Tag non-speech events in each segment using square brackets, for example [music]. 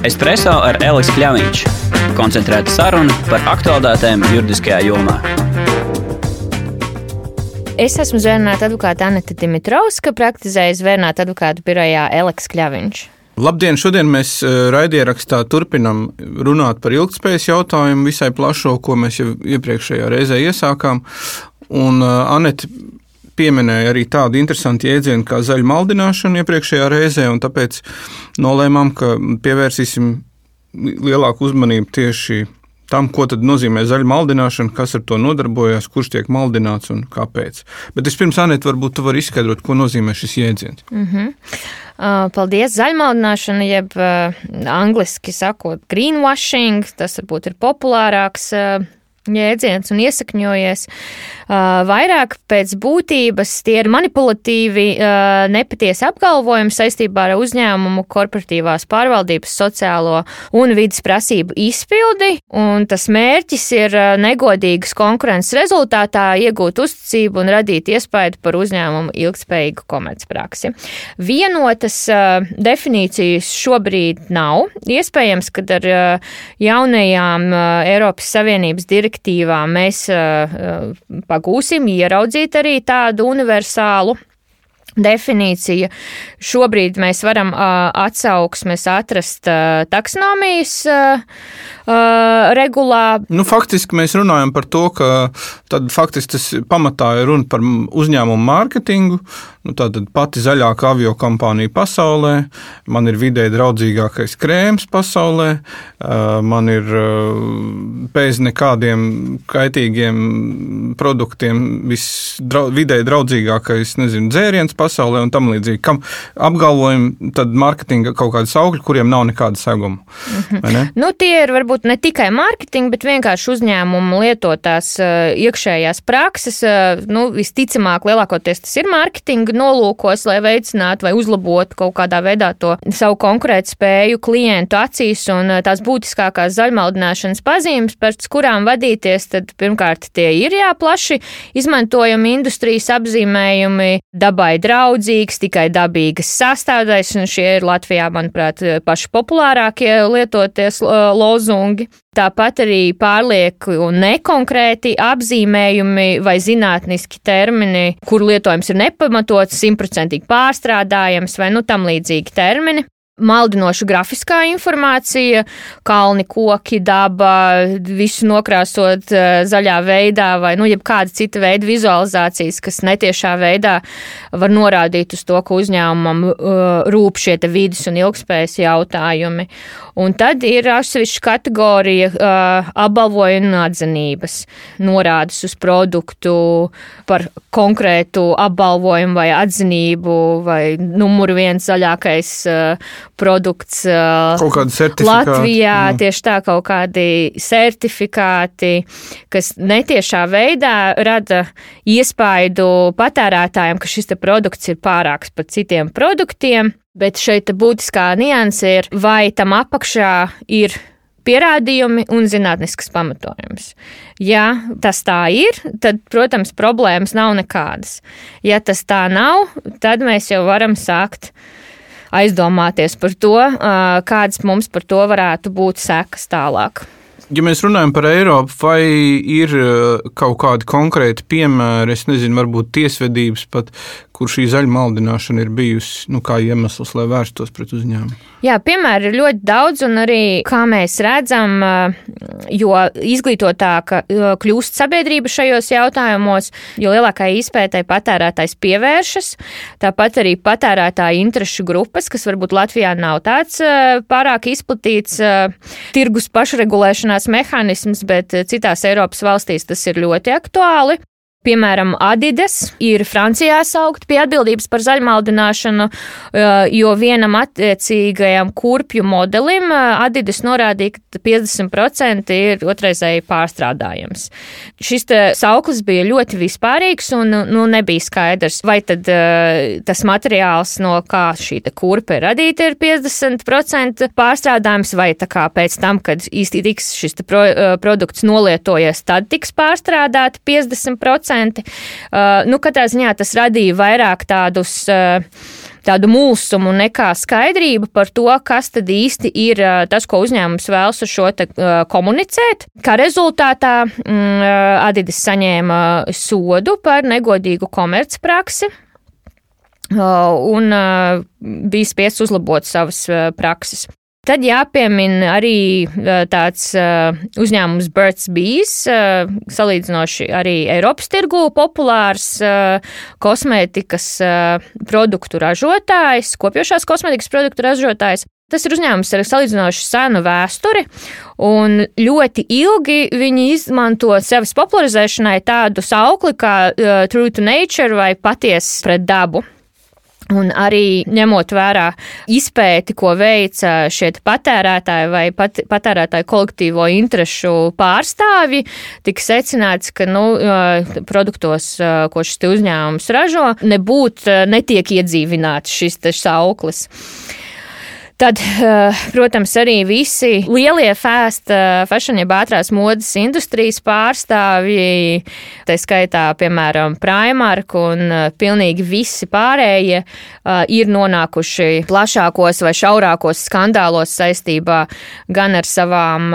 Espreso ar Elisu Kļāviņš. Koncentrēta saruna par aktuālitātēm juridiskajā jomā. Es esmu zvērnāta advokāta Anita Dimitrovska, praktizēju zvērnāta advokātu birojā Eliks Kļāviņš. Labdien! Šodien mēs eh, raidierakstā turpinam runāt par ilgspējas jautājumu visai plašo, ko mēs jau iepriekšējā reizē iesākām. Un uh, Anete pieminēja arī tādu interesantu jēdzienu kā zaļa maldināšana iepriekšējā reizē, un tāpēc nolēmām, ka pievērsīsim lielāku uzmanību tieši tam, ko nozīmē zaļa maldināšana, kas ar to nodarbojas, kurš tiek maldināts un kāpēc. Bet vispirms, Anēt, varbūt tu vari izskaidrot, ko nozīmē šis jēdziens. Mm -hmm. Uh, paldies! Zaļmaldināšana, jeb uh, angliski sakot, greenwashing, tas varbūt ir populārāks. Uh, jēdziens un iesakņojies. Vairāk pēc būtības tie ir manipulatīvi, nepatiesi apgalvojumi saistībā ar uzņēmumu korporatīvās pārvaldības sociālo un vidas prasību izpildi, un tas mērķis ir negodīgas konkurences rezultātā iegūt uzticību un radīt iespēju par uzņēmumu ilgspējīgu komercpraksi. Vienotas definīcijas šobrīd nav. Iespējams, ka ar jaunajām Eiropas Savienības direktīvām direktīvā mēs pagūsim ieraudzīt arī tādu universālu definīcija. Šobrīd mēs varam uh, atsauksmes atrast uh, taksonomijas uh, uh, regulā. Nu, faktiski mēs runājam par to, ka tad faktiski tas pamatā ir runa par uzņēmumu mārketingu. Nu, tātad pati zaļākā avio kompānija pasaulē, man ir vidēji draudzīgākais krēms pasaulē, man ir bez nekādiem kaitīgiem produktiem visvidēji draudzīgākais nezinu, dzēriens pasaulē un tam līdzīgi. Kam apgalvojam tad mārketinga kaut kādas augļi, kuriem nav nekāda seguma. Mm -hmm. nu, tie ir varbūt ne tikai mārketinga, bet vienkārši uzņēmumu lietotās iekšējās prakses. Nu, visticamāk, lielākoties tas ir mārketinga nolūkos, lai veicinātu vai uzlabotu kaut kādā veidā to savu konkurētspēju klientu acīs un eh, tās būtiskākās zaļmaldināšanas pazīmes, pēc kurām vadīties, tad pirmkārt tie ir jā, plaši izmantojami industrijas apzīmējumi, dabai draudzīgs, tikai dabīgas sastāvdaļas, un šie ir Latvijā, manuprāt, paši populārākie lietoties lozungi. Tāpat arī pārlieku un nekonkrēti apzīmējumi vai zinātniski termini, kur lietojums ir nepamatots, simtprocentīgi pārstrādājams vai nu tam līdzīgi termini maldinoša grafiskā informācija, kalni, koki, daba, visu nokrāsot uh, zaļā veidā vai nu, jebkāda cita veida vizualizācijas, kas netiešā veidā var norādīt uz to, ka uzņēmumam uh, rūp šie vidas un ilgspējas jautājumi. Un tad ir atsevišķa kategorija uh, apbalvojuma un atzinības, norādes uz produktu par konkrētu apbalvojumu vai atzinību vai numuru viens zaļākais uh, produkts Latvijā. Jā. Tieši tā kaut kādi certifikāti, kas netiešā veidā rada iespaidu patērētājiem, ka šis produkts ir pārāks par citiem produktiem. Bet šeit būtiskā nianse ir, vai tam apakšā ir pierādījumi un zinātnisks pamatojums. Ja tas tā ir, tad, protams, problēmas nav nekādas. Ja tas tā nav, tad mēs jau varam sākt aizdomāties par to, kādas mums par to varētu būt sekas tālāk. Ja mēs runājam par Eiropu, vai ir kaut kādi konkrēti piemēri, es nezinu, varbūt tiesvedības pat, kur šī zaļa maldināšana ir bijusi nu, kā iemesls, lai vērstos pret uzņēmumu? Jā, piemēri ir ļoti daudz, un arī, kā mēs redzam, jo izglītotāka kļūst sabiedrība šajos jautājumos, jo lielākai izpētai patērētājs pievēršas. Tāpat arī patērētāju interešu grupas, kas varbūt Latvijā nav tāds pārāk izplatīts tirgus pašregulēšanās mehānisms, bet citās Eiropas valstīs tas ir ļoti aktuāli. Piemēram, Adidas ir Francijā saukt pie atbildības par zaļmaldināšanu, eh, jo vienam attiecīgajam kurpju modelim eh, Adidas norādīja, ka 50% ir otrreizēji pārstrādājams. Šis sauklis bija ļoti vispārīgs un nu, nebija skaidrs, vai tad uh, tas materiāls, no kā šī kurpe ir radīta, ir 50% pārstrādājums, vai tā kā pēc tam, kad īsti tiks šis pro, produkts nolietojies, tad tiks pārstrādāti 50%. Uh, nu, katrā ziņā tas radīja vairāk tādus uh, tādu mulsumu nekā skaidrību par to, kas tad īsti ir tas, ko uzņēmums vēlas ar šo te komunicēt. Kā rezultātā mm, Adidas saņēma sodu par negodīgu komercpraksi un bija spiests uzlabot savas prakses. Tad jāpiemina arī tāds uzņēmums Birds Bees, salīdzinoši arī Eiropas tirgū populārs kosmētikas produktu ražotājs, kopjošās kosmētikas produktu ražotājs. Tas ir uzņēmums ar salīdzinoši senu vēsturi, un ļoti ilgi viņi izmanto sevis popularizēšanai tādu saukli kā True to Nature vai Patiesa pret dabu. Un arī ņemot vērā izpēti, ko veica šie patērētāji vai pat, patērētāju kolektīvo interešu pārstāvji, tika secināts, ka nu, produktos, ko šis uzņēmums ražo, nebūtu netiek iedzīvināts šis sauklis. Tad, eh, protams, arī visi lielie fast eh, fashion, jeb ātrās modes industrijas pārstāvji, tā skaitā, piemēram, Primark un eh, pilnīgi visi pārējie ir nonākuši plašākos vai šaurākos skandālos saistībā gan ar savām,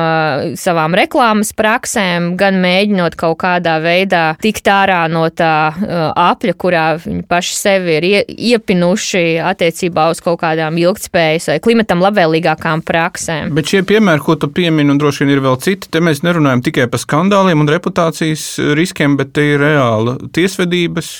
savām reklāmas praksēm, gan mēģinot kaut kādā veidā tikt ārā no tā apļa, kurā viņi paši sevi ir iepinuši attiecībā uz kaut kādām ilgtspējas vai klimata klimatam labvēlīgākām praksēm. Bet šie piemēri, ko tu piemini, un droši vien ir vēl citi, te mēs nerunājam tikai par skandāliem un reputācijas riskiem, bet te ir reāla tiesvedības,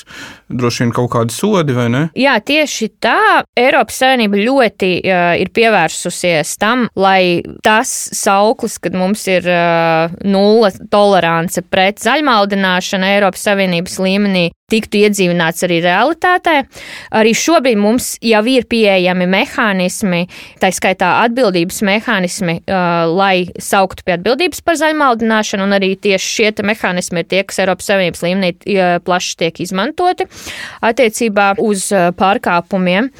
droši vien kaut kādi sodi, vai ne? Jā, tieši tā. Eiropas Savienība ļoti uh, ir pievērsusies tam, lai tas sauklis, kad mums ir uh, nulle tolerance pret zaļmaldināšanu Eiropas Savienības līmenī, tiktu iedzīvināts arī realitātē. Arī šobrīd mums jau ir pieejami mehānismi, tā skaitā atbildības mehānismi, lai sauktu pie atbildības par zaļmaldināšanu, un arī tieši šie mehānismi ir tie, kas Eiropas Savienības līmenī plaši tiek izmantoti attiecībā uz pārkāpumiem.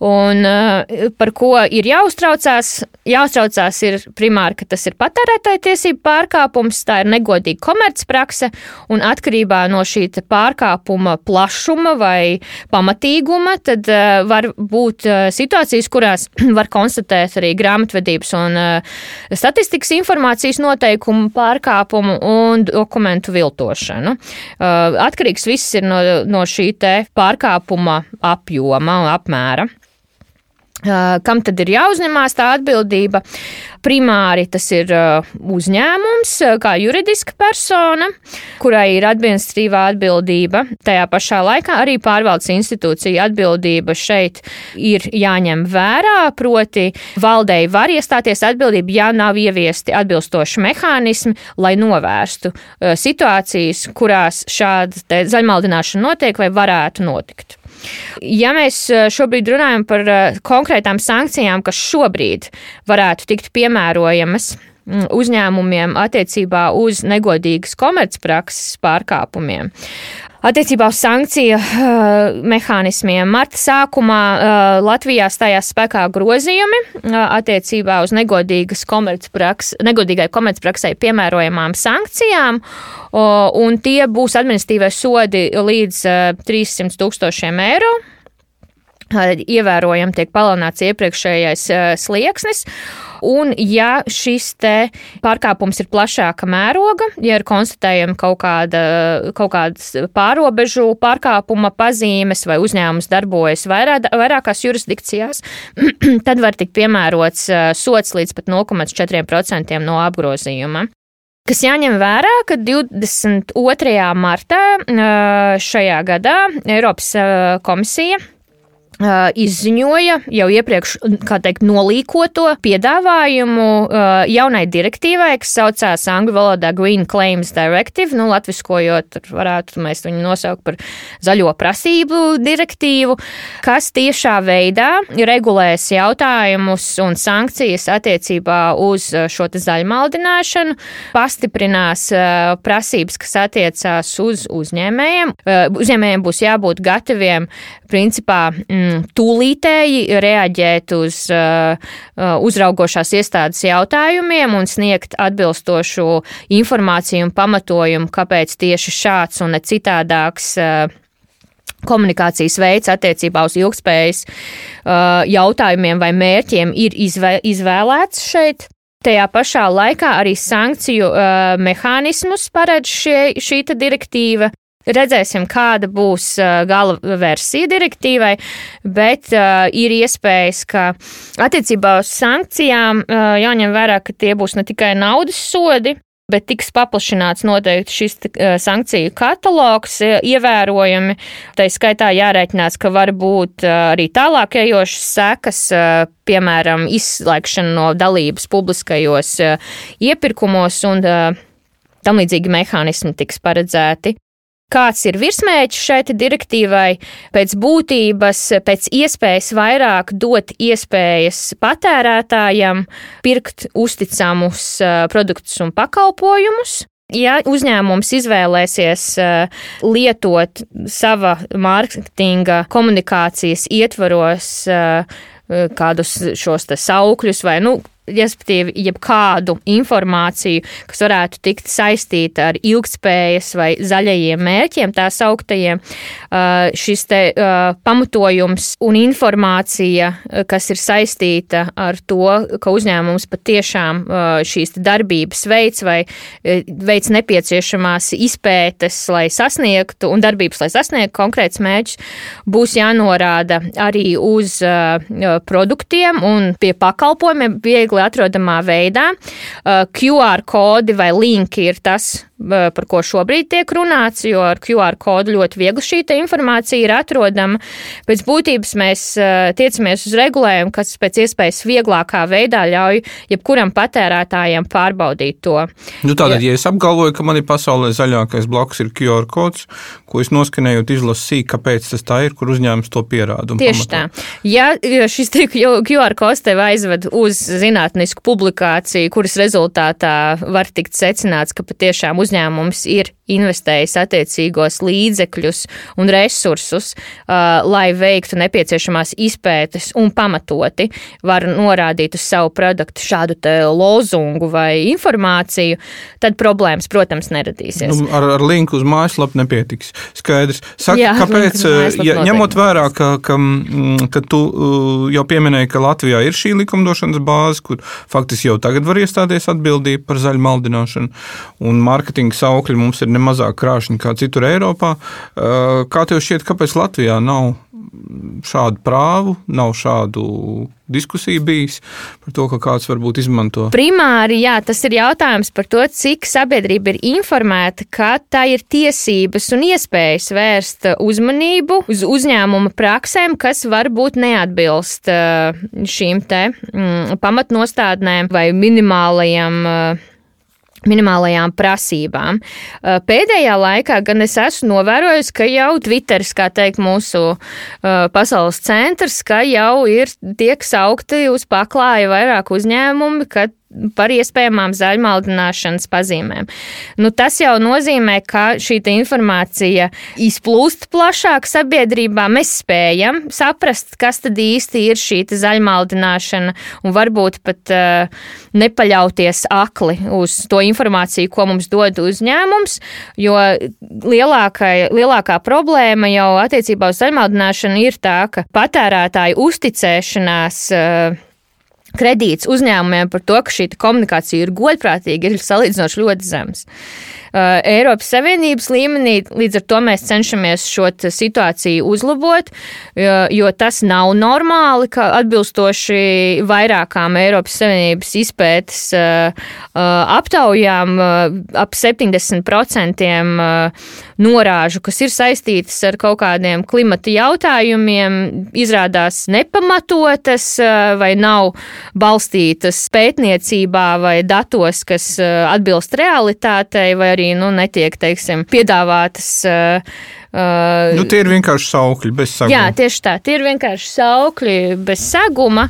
Un uh, par ko ir jāuztraucās? Jāuztraucās ir primāri, ka tas ir patērētāja tiesību pārkāpums, tā ir negodīga komercprakse, un atkarībā no šī pārkāpuma plašuma vai pamatīguma, tad uh, var būt uh, situācijas, kurās [clears throat] var konstatēt arī grāmatvedības un statistikas informācijas noteikumu pārkāpumu un dokumentu viltošanu. Atkarīgs viss ir no, no šī pārkāpuma apjoma un apmēra. Kam tad ir jāuzņemās tā atbildība? Primāri tas ir uzņēmums, kā juridiska persona, kurai ir administratīvā atbildība. Tajā pašā laikā arī pārvaldes institūcija atbildība šeit ir jāņem vērā, proti valdei var iestāties atbildība, ja nav ieviesti atbilstoši mehānismi, lai novērstu situācijas, kurās šāda zaļmaldināšana notiek vai varētu notikt. Ja mēs eh, šobrīd runājam par eh, konkrētām sankcijām, kas šobrīd varētu tikt piemērojamas uzņēmumiem attiecībā uz negodīgas komercprakses pārkāpumiem. Attiecībā uz sankciju uh, mehānismiem marta sākumā uh, Latvijā stājās spēkā grozījumi uh, attiecībā uz komercpraks, negodīgai komercpraksai piemērojamām sankcijām, un tie būs administratīvai sodi līdz 300 tūkstošiem eiro ievērojami tiek palielināts iepriekšējais slieksnis. Un, ja šis pārkāpums ir plašāka mēroga, ja ir konstatējama kaut, kāda, kaut kādas pārobežu pārkāpuma pazīmes vai uzņēmums darbojas vairāk, vairākās jurisdikcijās, [clears throat] tad var tikt piemērots sots līdz pat 0,4% no apgrozījuma. Kas jāņem vērā, ka 22. martā šajā gadā Eiropas komisija izziņoja jau iepriekš, teikt, nolīkoto piedāvājumu jaunai direktīvai, kas saucās angļu valodā Green Claims Directive, nu, latviskojot, varētu mēs viņu nosaukt par zaļo prasību direktīvu, kas tiešā veidā regulēs jautājumus un sankcijas attiecībā uz šo zaļmaldināšanu, pastiprinās prasības, kas attiecās uz uzņēmējiem. Uzņēmējiem būs jābūt gataviem, principā, mm, tūlītēji reaģēt uz uh, uh, uzraugošās iestādes jautājumiem un sniegt atbilstošu informāciju un pamatojumu, kāpēc tieši šāds un ne citādāks uh, komunikācijas veids attiecībā uz ilgspējas jautājumiem vai mērķiem ir izvē, izvēlēts šeit. Tajā pašā laikā arī sankciju uh, mehānismus paredz šie, šī direktīva. Redzēsim, kāda būs gala versija direktīvai, bet uh, ir iespējas, ka attiecībā uz sankcijām uh, jāņem vērā, ka tie būs ne tikai naudas sodi, bet tiks paplašināts noteikti šis sankciju katalogs ievērojami. Tā skaitā jārēķinās, ka var būt arī tālākajošas sekas, piemēram, izslēgšana no dalības publiskajos iepirkumos un tam līdzīgi mehānismi tiks paredzēti kāds ir virsmēķis šai direktīvai, pēc būtības, pēc iespējas vairāk dot iespējas patērētājam pirkt uzticamus produktus un pakalpojumus. Ja uzņēmums izvēlēsies lietot sava mārketinga komunikācijas ietvaros kādus šos saukļus vai, nu, respektīvi, jebkādu informāciju, kas varētu tikt saistīta ar ilgspējas vai zaļajiem mērķiem, tā sauktajiem, šis te pamatojums un informācija, kas ir saistīta ar to, ka uzņēmums patiešām šīs darbības veids vai veids nepieciešamās izpētes, lai sasniegtu un darbības, lai sasniegtu konkrēts mērķis, būs jānorāda arī uz produktiem un pie pakalpojumiem viegli viegli atrodamā veidā. Uh, QR kodi vai linki ir tas, par ko šobrīd tiek runāts, jo ar QR kodu ļoti viegli šī informācija ir atrodama. Pēc būtības mēs uh, tiecamies uz regulējumu, kas pēc iespējas vieglākā veidā ļauj jebkuram patērētājam pārbaudīt to. Nu, tātad, ja, ja es apgalvoju, ka man ir pasaulē zaļākais bloks ir QR kods, ko es noskanējot izlasīju, kāpēc tas tā ir, kur uzņēmums to pierāda. Tieši pamatot. tā. Ja šis QR kods tev aizved uz zināt, zinātnisku publikāciju, kuras rezultātā var tikt secināts, ka patiešām uzņēmums ir investējis attiecīgos līdzekļus un resursus, lai veiktu nepieciešamās izpētes un pamatoti var norādīt uz savu produktu šādu lozungu vai informāciju, tad problēmas, protams, neradīsies. Nu, ar, ar linku uz mājaslapu nepietiks. Skaidrs. Saka, Jā, kāpēc, ja, ņemot vērā, ka, ka, ka tu jau pieminēji, ka Latvijā ir šī likumdošanas bāze, kur faktiski jau tagad var iestāties atbildība par zaļu maldināšanu, un mārketinga saukļi mums ir nemazāk krāšņi kā citur Eiropā. Kā tev šķiet, kāpēc Latvijā nav šādu prāvu, nav šādu diskusiju bijis par to, ka kāds varbūt izmanto. Primāri, jā, tas ir jautājums par to, cik sabiedrība ir informēta, ka tā ir tiesības un iespējas vērst uzmanību uz uzņēmuma praksēm, kas varbūt neatbilst šīm te mm, pamatnostādnēm vai minimālajiem minimālajām prasībām. Pēdējā laikā gan es esmu novērojis, ka jau Twitteris, kā teikt, mūsu pasaules centrs, ka jau ir tiek saukti uz paklāja vairāk uzņēmumi, ka par iespējamām zaļmaldināšanas pazīmēm. Nu, tas jau nozīmē, ka šī informācija izplūst plašāk sabiedrībā. Mēs spējam saprast, kas tad īsti ir šī zaļmaldināšana, un varbūt pat uh, nepaļauties akli uz to informāciju, ko mums dod uzņēmums, jo lielākā, lielākā problēma jau attiecībā uz zaļmaldināšanu ir tā, ka patērētāju uzticēšanās uh, kredīts uzņēmumiem par to, ka šī komunikācija ir godprātīga, ir salīdzinoši ļoti zems. Uh, Eiropas Savienības līmenī. Līdz ar to mēs cenšamies šo situāciju uzlabot, jo, jo tas nav normāli, ka atbilstoši vairākām Eiropas Savienības izpētes uh, aptaujām ap 70% norāžu, kas ir saistītas ar kaut kādiem klimata jautājumiem, izrādās nepamatotas vai nav balstītas pētniecībā vai datos, kas atbilst realitātei vai arī arī nu, netiek teiksim, piedāvātas. Uh, nu, tie ir vienkārši saukļi bez saguma. Jā, tieši tā. Tie ir vienkārši saukļi bez saguma.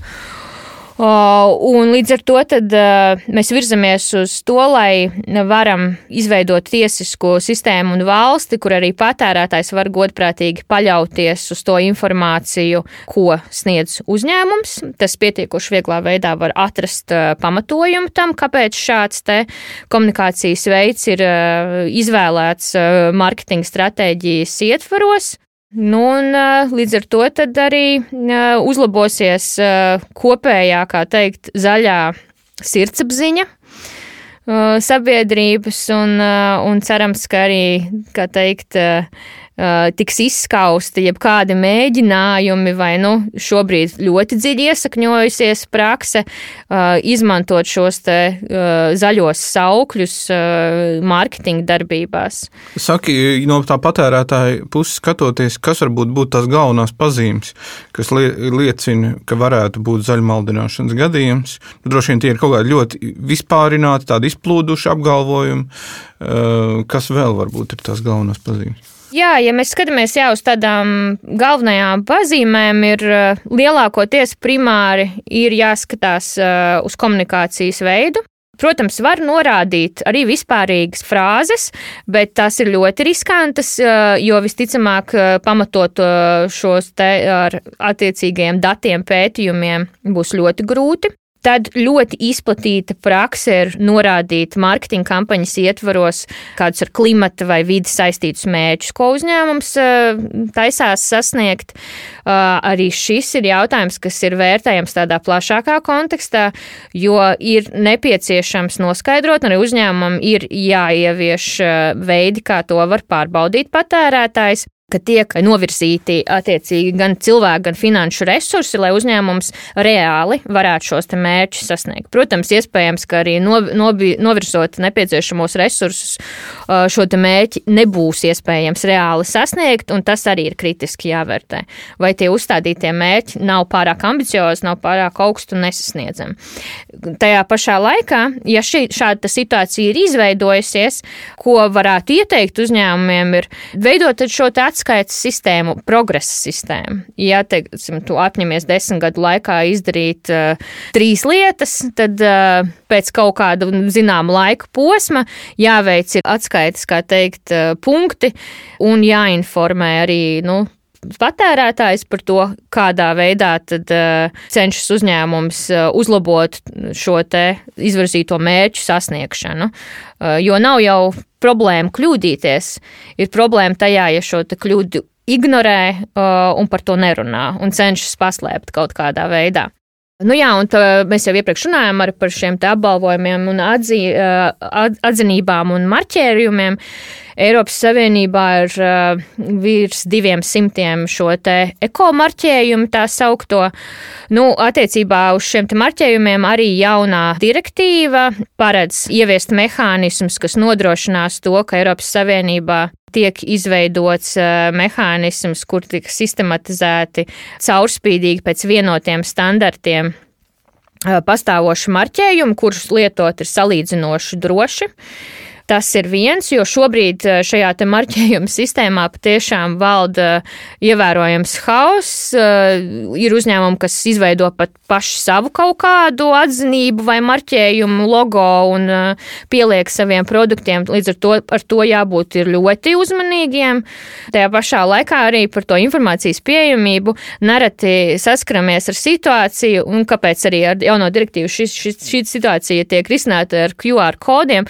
Un līdz ar to tad, mēs virzamies uz to, lai varam izveidot tiesisko sistēmu un valsti, kur arī patērētājs var godprātīgi paļauties uz to informāciju, ko sniedz uzņēmums. Tas pietiekuši vieglā veidā var atrast pamatojumu tam, kāpēc šāds te komunikācijas veids ir izvēlēts marketinga stratēģijas ietvaros. Nu, un, līdz ar to arī uzlabosies kopējā, kā teikt, zaļā sirdsapziņa sabiedrības, un, un cerams, ka arī, kā teikt, tiks izskausti jebkādi mēģinājumi vai nu šobrīd ļoti dziļi iesakņojusies prakse izmantot šos te zaļos saukļus mārketinga darbībās. Saki, no tā patērētāja puses skatoties, kas varbūt būtu tās galvenās pazīmes, kas liecina, ka varētu būt zaļmaldināšanas gadījums. Nu, droši vien tie ir kaut kādi ļoti vispārināti, tādi izplūduši apgalvojumi. Kas vēl varbūt ir tās galvenās pazīmes? Jā, ja mēs skatāmies jau uz tādām galvenajām pazīmēm, ir lielākoties primāri ir jāskatās uz komunikācijas veidu. Protams, var norādīt arī vispārīgas frāzes, bet tās ir ļoti riskantas, jo visticamāk pamatot šos te ar attiecīgajiem datiem, pētījumiem būs ļoti grūti. Tad ļoti izplatīta prakse ir norādīt mārketinga kampaņas ietvaros kādus ar klimata vai vidi saistītus mērķus, ko uzņēmums eh, taisās sasniegt. Eh, arī šis ir jautājums, kas ir vērtējams tādā plašākā kontekstā, jo ir nepieciešams noskaidrot, arī uzņēmumam ir jāievieš eh, veidi, kā to var pārbaudīt patērētājs ka tiek novirzīti attiecīgi gan cilvēku, gan finanšu resursi, lai uzņēmums reāli varētu šos mērķus sasniegt. Protams, iespējams, ka arī nobi, novirzot nepieciešamos resursus, šo mērķi nebūs iespējams reāli sasniegt, un tas arī ir kritiski jāvērtē. Vai tie uzstādītie mērķi nav pārāk ambiciozi, nav pārāk augstu un nesasniedzami. Tajā pašā laikā, ja šī, šāda situācija ir izveidojusies, ko varētu ieteikt uzņēmumiem, ir veidot šo tāds atskaites sistēmu, progresa sistēmu. Ja, teiksim, tu apņemies desmit gadu laikā izdarīt uh, trīs lietas, tad uh, pēc kaut kāda zināma laika posma jāveic atskaites, kā teikt, uh, punkti un jāinformē arī, nu, patērētājs par to, kādā veidā tad, uh, cenšas uzņēmums uh, uzlabot šo izvirzīto mērķu sasniegšanu. Uh, jo nav jau problēma kļūdīties, ir problēma tajā, ja šo kļūdu ignorē uh, un par to nerunā un cenšas paslēpt kaut kādā veidā. Nu jā, un tā, mēs jau iepriekš runājām par šiem apbalvojumiem un atzī, uh, atzinībām un marķējumiem. Eiropas Savienībā ir uh, virs diviem simtiem šo te ekomarķējumu, tā saukto. Nu, attiecībā uz šiem marķējumiem arī jaunā direktīva paredz ieviest mehānismus, kas nodrošinās to, ka Eiropas Savienībā tiek izveidots uh, mehānisms, kur tiek sistematizēti caurspīdīgi pēc vienotiem standartiem uh, pastāvoši marķējumi, kurus lietot ir salīdzinoši droši. Tas ir viens, jo šobrīd eh, šajā te marķējuma [laughs] sistēmā patiešām valda ievērojams hauss. Eh, ir uzņēmumi, kas izveido pat paši savu kaut kādu atzinību vai marķējumu logo un eh, pieliek saviem produktiem. Līdz ar to, ar to jābūt ļoti uzmanīgiem. Tajā pašā laikā arī par to informācijas pieejamību nereti saskaramies ar situāciju, un kāpēc arī ar jauno direktīvu šis, šis, šī situācija tiek risināta ar QR kodiem,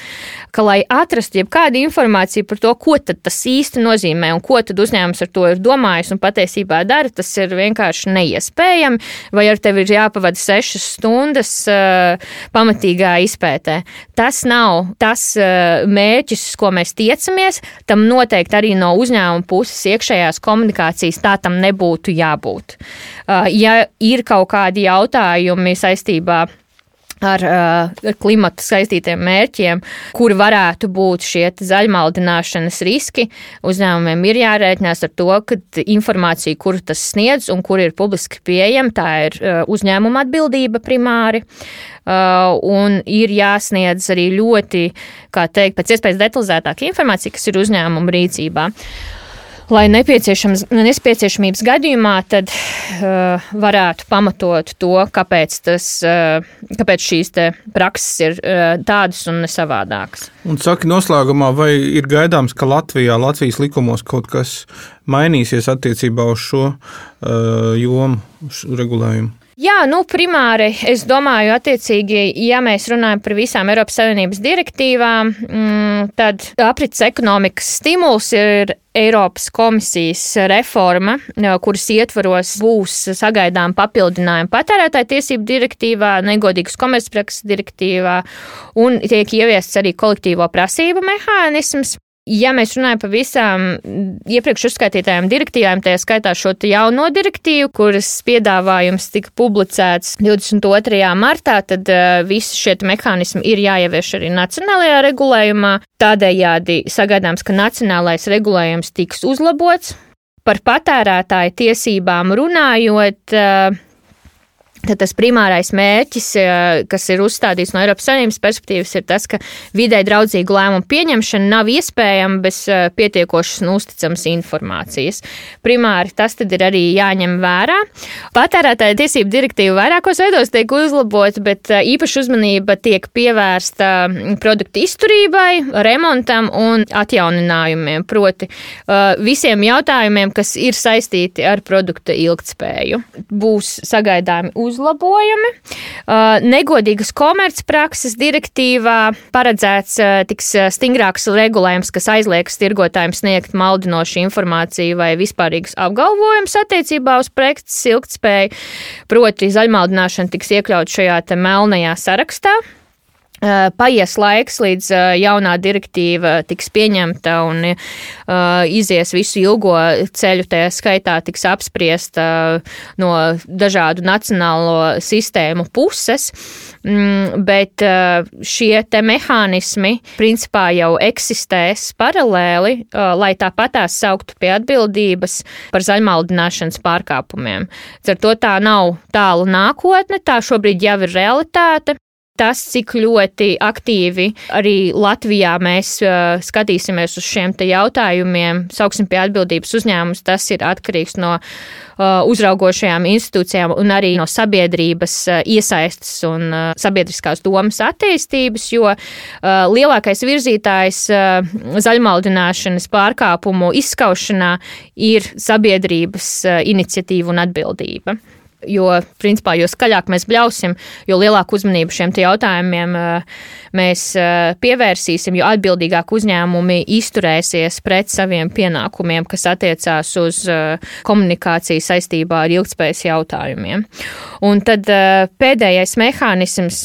ka lai atrast jebkādu informāciju par to, ko tas īsti nozīmē un ko uzņēmums ar to ir domājis un patiesībā dara, tas ir vienkārši neiespējami. Vai ar tevi ir jāpavada sešas stundas uh, pamatīgā izpētē? Tas nav tas uh, mērķis, ko mēs tiecamies. Tam noteikti arī no uzņēmuma puses iekšējās komunikācijas tā tam nebūtu jābūt. Uh, ja ir kaut kādi jautājumi saistībā ar ar, ar klimatu saistītiem mērķiem, kur varētu būt šie zaļmaldināšanas riski. Uzņēmumiem ir jārēķinās ar to, ka informācija, kur tas sniedz un kur ir publiski pieejama, tā ir uzņēmuma atbildība primāri. Uh, un ir jāsniedz arī ļoti, kā teikt, pēc iespējas detalizētāka informācija, kas ir uzņēmuma rīcībā. Uh, lai nepieciešamības gadījumā tad uh, varētu pamatot to, kāpēc, tas, uh, kāpēc šīs prakses ir uh, tādas un savādākas. Un saka noslēgumā, vai ir gaidāms, ka Latvijā, Latvijas likumos kaut kas mainīsies attiecībā uz šo uh, jomu, uz regulējumu? Jā, nu, primāri es domāju, attiecīgi, ja mēs runājam par visām Eiropas Savienības direktīvām, mm, tad aprits ekonomikas stimuls ir Eiropas komisijas reforma, kuras ietvaros būs sagaidām papildinājumi patērētāju tiesību direktīvā, negodīgas komercprakses direktīvā un tiek ieviests arī kolektīvo prasību mehānisms. Ja mēs runājam par visām iepriekš uzskaitītajām direktīvām, tā skaitā šo jauno direktīvu, kuras piedāvājums tika publicēts 22. martā, tad uh, visi šie mehānismi ir jāievieš arī nacionālajā regulējumā. Tādējādi sagaidāms, ka nacionālais regulējums tiks uzlabots. Par patērētāju tiesībām runājot, uh, Tad tas primārais mērķis, eh, kas ir uzstādīts no Eiropas Savienības perspektīvas, ir tas, ka vidē draudzīgu lēmumu pieņemšana nav iespējama bez eh, pietiekošas un uzticamas informācijas. Primāri tas ir arī jāņem vērā. Patērētāja tiesību direktīva vairākos veidos tiek uzlabota, bet eh, īpaši uzmanība tiek pievērsta mm, produktu izturībai, remontam un atjauninājumiem, proti visiem jautājumiem, kas ir saistīti ar produkta ilgtspēju. Būs sagaidāmi uz uzlabojumi. Negodīgas komercprakses direktīvā paredzēts tiks stingrāks regulējums, kas aizliegs tirgotājiem sniegt maldinošu informāciju vai vispārīgus apgalvojumus attiecībā uz preces ilgtspēju. Proti, zaļmaldināšana tiks iekļaut šajā melnajā sarakstā. Eh, paies laiks, līdz eh, jaunā direktīva tiks pieņemta un uh, izies visu ilgo ceļu, tajā skaitā tiks apspriesta no dažādu nacionālo sistēmu puses. Mm, bet uh, šie te mehānismi principā jau eksistēs paralēli, uh, lai tāpatās sauktu pie atbildības par zaļmaldināšanas pārkāpumiem. Ar to tā nav tālu nākotne, tā šobrīd jau ir realitāte tas, cik ļoti aktīvi arī Latvijā mēs uh, skatīsimies uz šiem jautājumiem, sauksim pie atbildības uzņēmumus, tas ir atkarīgs no uh, uzraugošajām institūcijām un arī no sabiedrības uh, iesaistas un uh, sabiedriskās domas attīstības, jo uh, lielākais virzītājs uh, zaļmaldināšanas pārkāpumu izskaušanā ir sabiedrības uh, iniciatīva un atbildība. Jo, principā, jo skaļāk mēs bļausim, jo lielāku uzmanību šiem jautājumiem eh, mēs eh, pievērsīsim, jo atbildīgāk uzņēmumi izturēsies pret saviem pienākumiem, kas attiecās uz eh, komunikāciju saistībā ar ilgspējas jautājumiem. Un tad pēdējais mehānisms,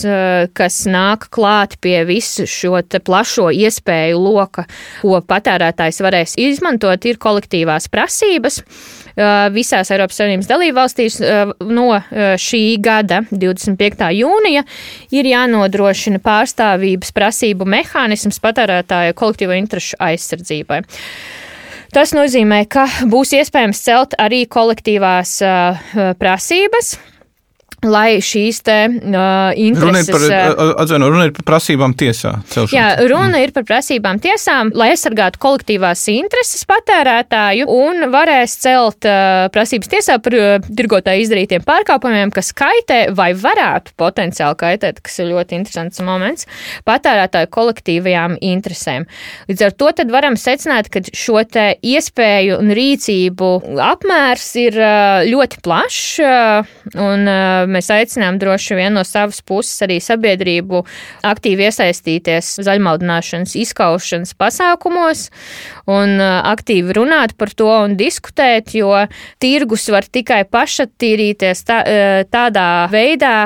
kas nāk klāt pie visu šo plašo iespēju loka, ko patērētājs varēs izmantot, ir kolektīvās prasības visās Eiropas Savienības dalībvalstīs no šī gada 25. jūnija ir jānodrošina pārstāvības prasību mehānisms patērētāju kolektīvo interešu aizsardzībai. Tas nozīmē, ka būs iespējams celt arī kolektīvās prasības, lai šīs te uh, intereses. Runa ir par, atzvenu, runa ir par prasībām tiesā. Celšanas. Jā, runa ir par prasībām tiesām, lai aizsargātu kolektīvās intereses patērētāju un varēs celt uh, prasības tiesā par uh, tirgotāju izdarītiem pārkāpumiem, kas kaitē vai varētu potenciāli kaitēt, kas ir ļoti interesants moments, patērētāju kolektīvajām interesēm. Līdz ar to tad varam secināt, ka šo te iespēju un rīcību apmērs ir uh, ļoti plašs uh, un uh, mēs aicinām droši vien no savas puses arī sabiedrību aktīvi iesaistīties zaļmaldināšanas izskaušanas pasākumos un uh, aktīvi runāt par to un diskutēt, jo tirgus var tikai pašattīrīties tā, uh, tādā veidā,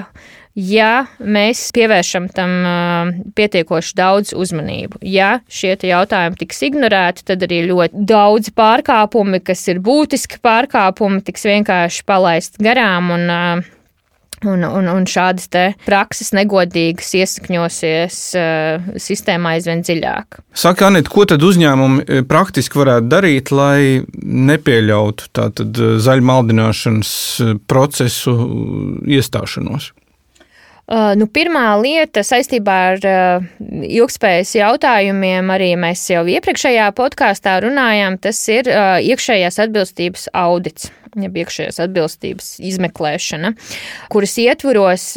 ja mēs pievēršam tam uh, pietiekoši daudz uzmanību. Ja šie jautājumi tiks ignorēti, tad arī ļoti daudz pārkāpumi, kas ir būtiski pārkāpumi, tiks vienkārši palaist garām un uh, Un, un, un šādas prakses negodīgas iesakņosies uh, sistēmā aizvien dziļāk. Saka, Anita, ko tad uzņēmumi eh, praktiski varētu darīt, lai nepieļautu tātad eh, zaļu maldināšanas procesu iestāšanos? Uh, nu, pirmā lieta saistībā ar uh, ilgspējas jautājumiem, arī mēs jau iepriekšējā podkāstā runājām, tas ir uh, iekšējās atbilstības audits. Jeb iekšējās atbilstības izmeklēšana, kuras ietvaros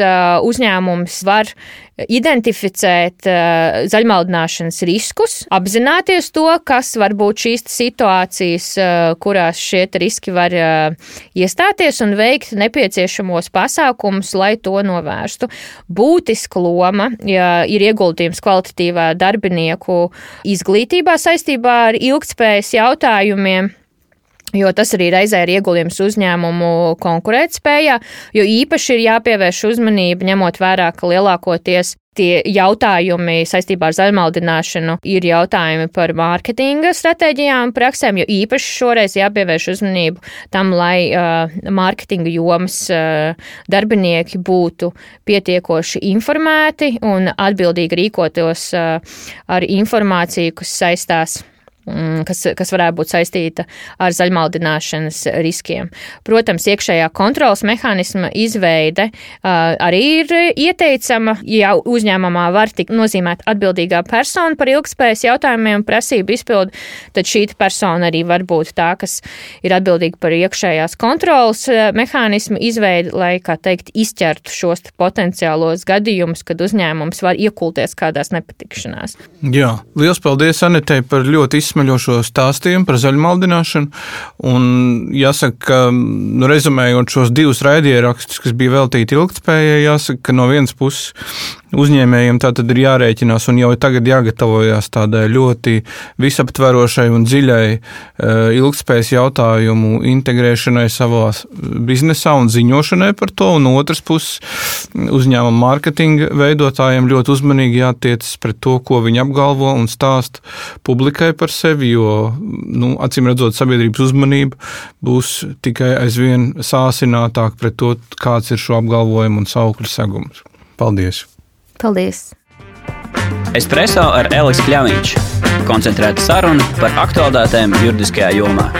uzņēmums var identificēt zaļmaldināšanas riskus, apzināties to, kas var būt šīs situācijas, kurās šie riski var iestāties un veikt nepieciešamos pasākumus, lai to novērstu. Būtiska loma ja ir ieguldījums kvalitatīvā darbinieku izglītībā saistībā ar ilgtspējas jautājumiem jo tas arī reizē ir ieguldījums uzņēmumu konkurētspējā, jo īpaši ir jāpievērš uzmanība, ņemot vērā, ka lielākoties tie jautājumi saistībā ar zaļmaldināšanu ir jautājumi par mārketinga stratēģijām un praksēm, jo īpaši šoreiz jāpievērš uzmanību tam, lai uh, mārketinga jomas uh, darbinieki būtu pietiekoši informēti un atbildīgi rīkotos uh, ar informāciju, kas saistās kas, kas varētu būt saistīta ar zaļmaldināšanas riskiem. Protams, iekšējā kontrolas mehānisma izveide uh, arī ir ieteicama, ja uzņēmumā var tikt nozīmēt atbildīgā persona par ilgspējas jautājumiem prasību izpildu, tad šī persona arī var būt tā, kas ir atbildīga par iekšējās kontrolas mehānismu izveidi, lai, kā teikt, izķertu šos potenciālos gadījumus, kad uzņēmums var iekulties kādās nepatikšanās. Jā, liels paldies Anetei par ļoti izsmeļošu izsmeļošo stāstījumu par zaļmaldināšanu. Un jāsaka, ka nu, rezumējot šos divus raidierakstus, kas bija veltīti ilgspējai, jāsaka, ka no vienas puses uzņēmējiem tā tad ir jārēķinās un jau tagad jāgatavojas tādai ļoti visaptverošai un dziļai eh, ilgspējas jautājumu integrēšanai savā biznesā un ziņošanai par to. Un otrs puses uzņēmuma mārketinga veidotājiem ļoti uzmanīgi jātiecas pret to, ko viņi apgalvo un stāst publikai par sevi, jo, nu, acīm redzot, sabiedrības uzmanība būs tikai aizvien sāsinātāk pret to, kāds ir šo apgalvojumu un saukļu segums. Paldies! Paldies! Espreso ar Elisu Kļāviņš. Koncentrēta saruna par aktuālitātēm juridiskajā jomā.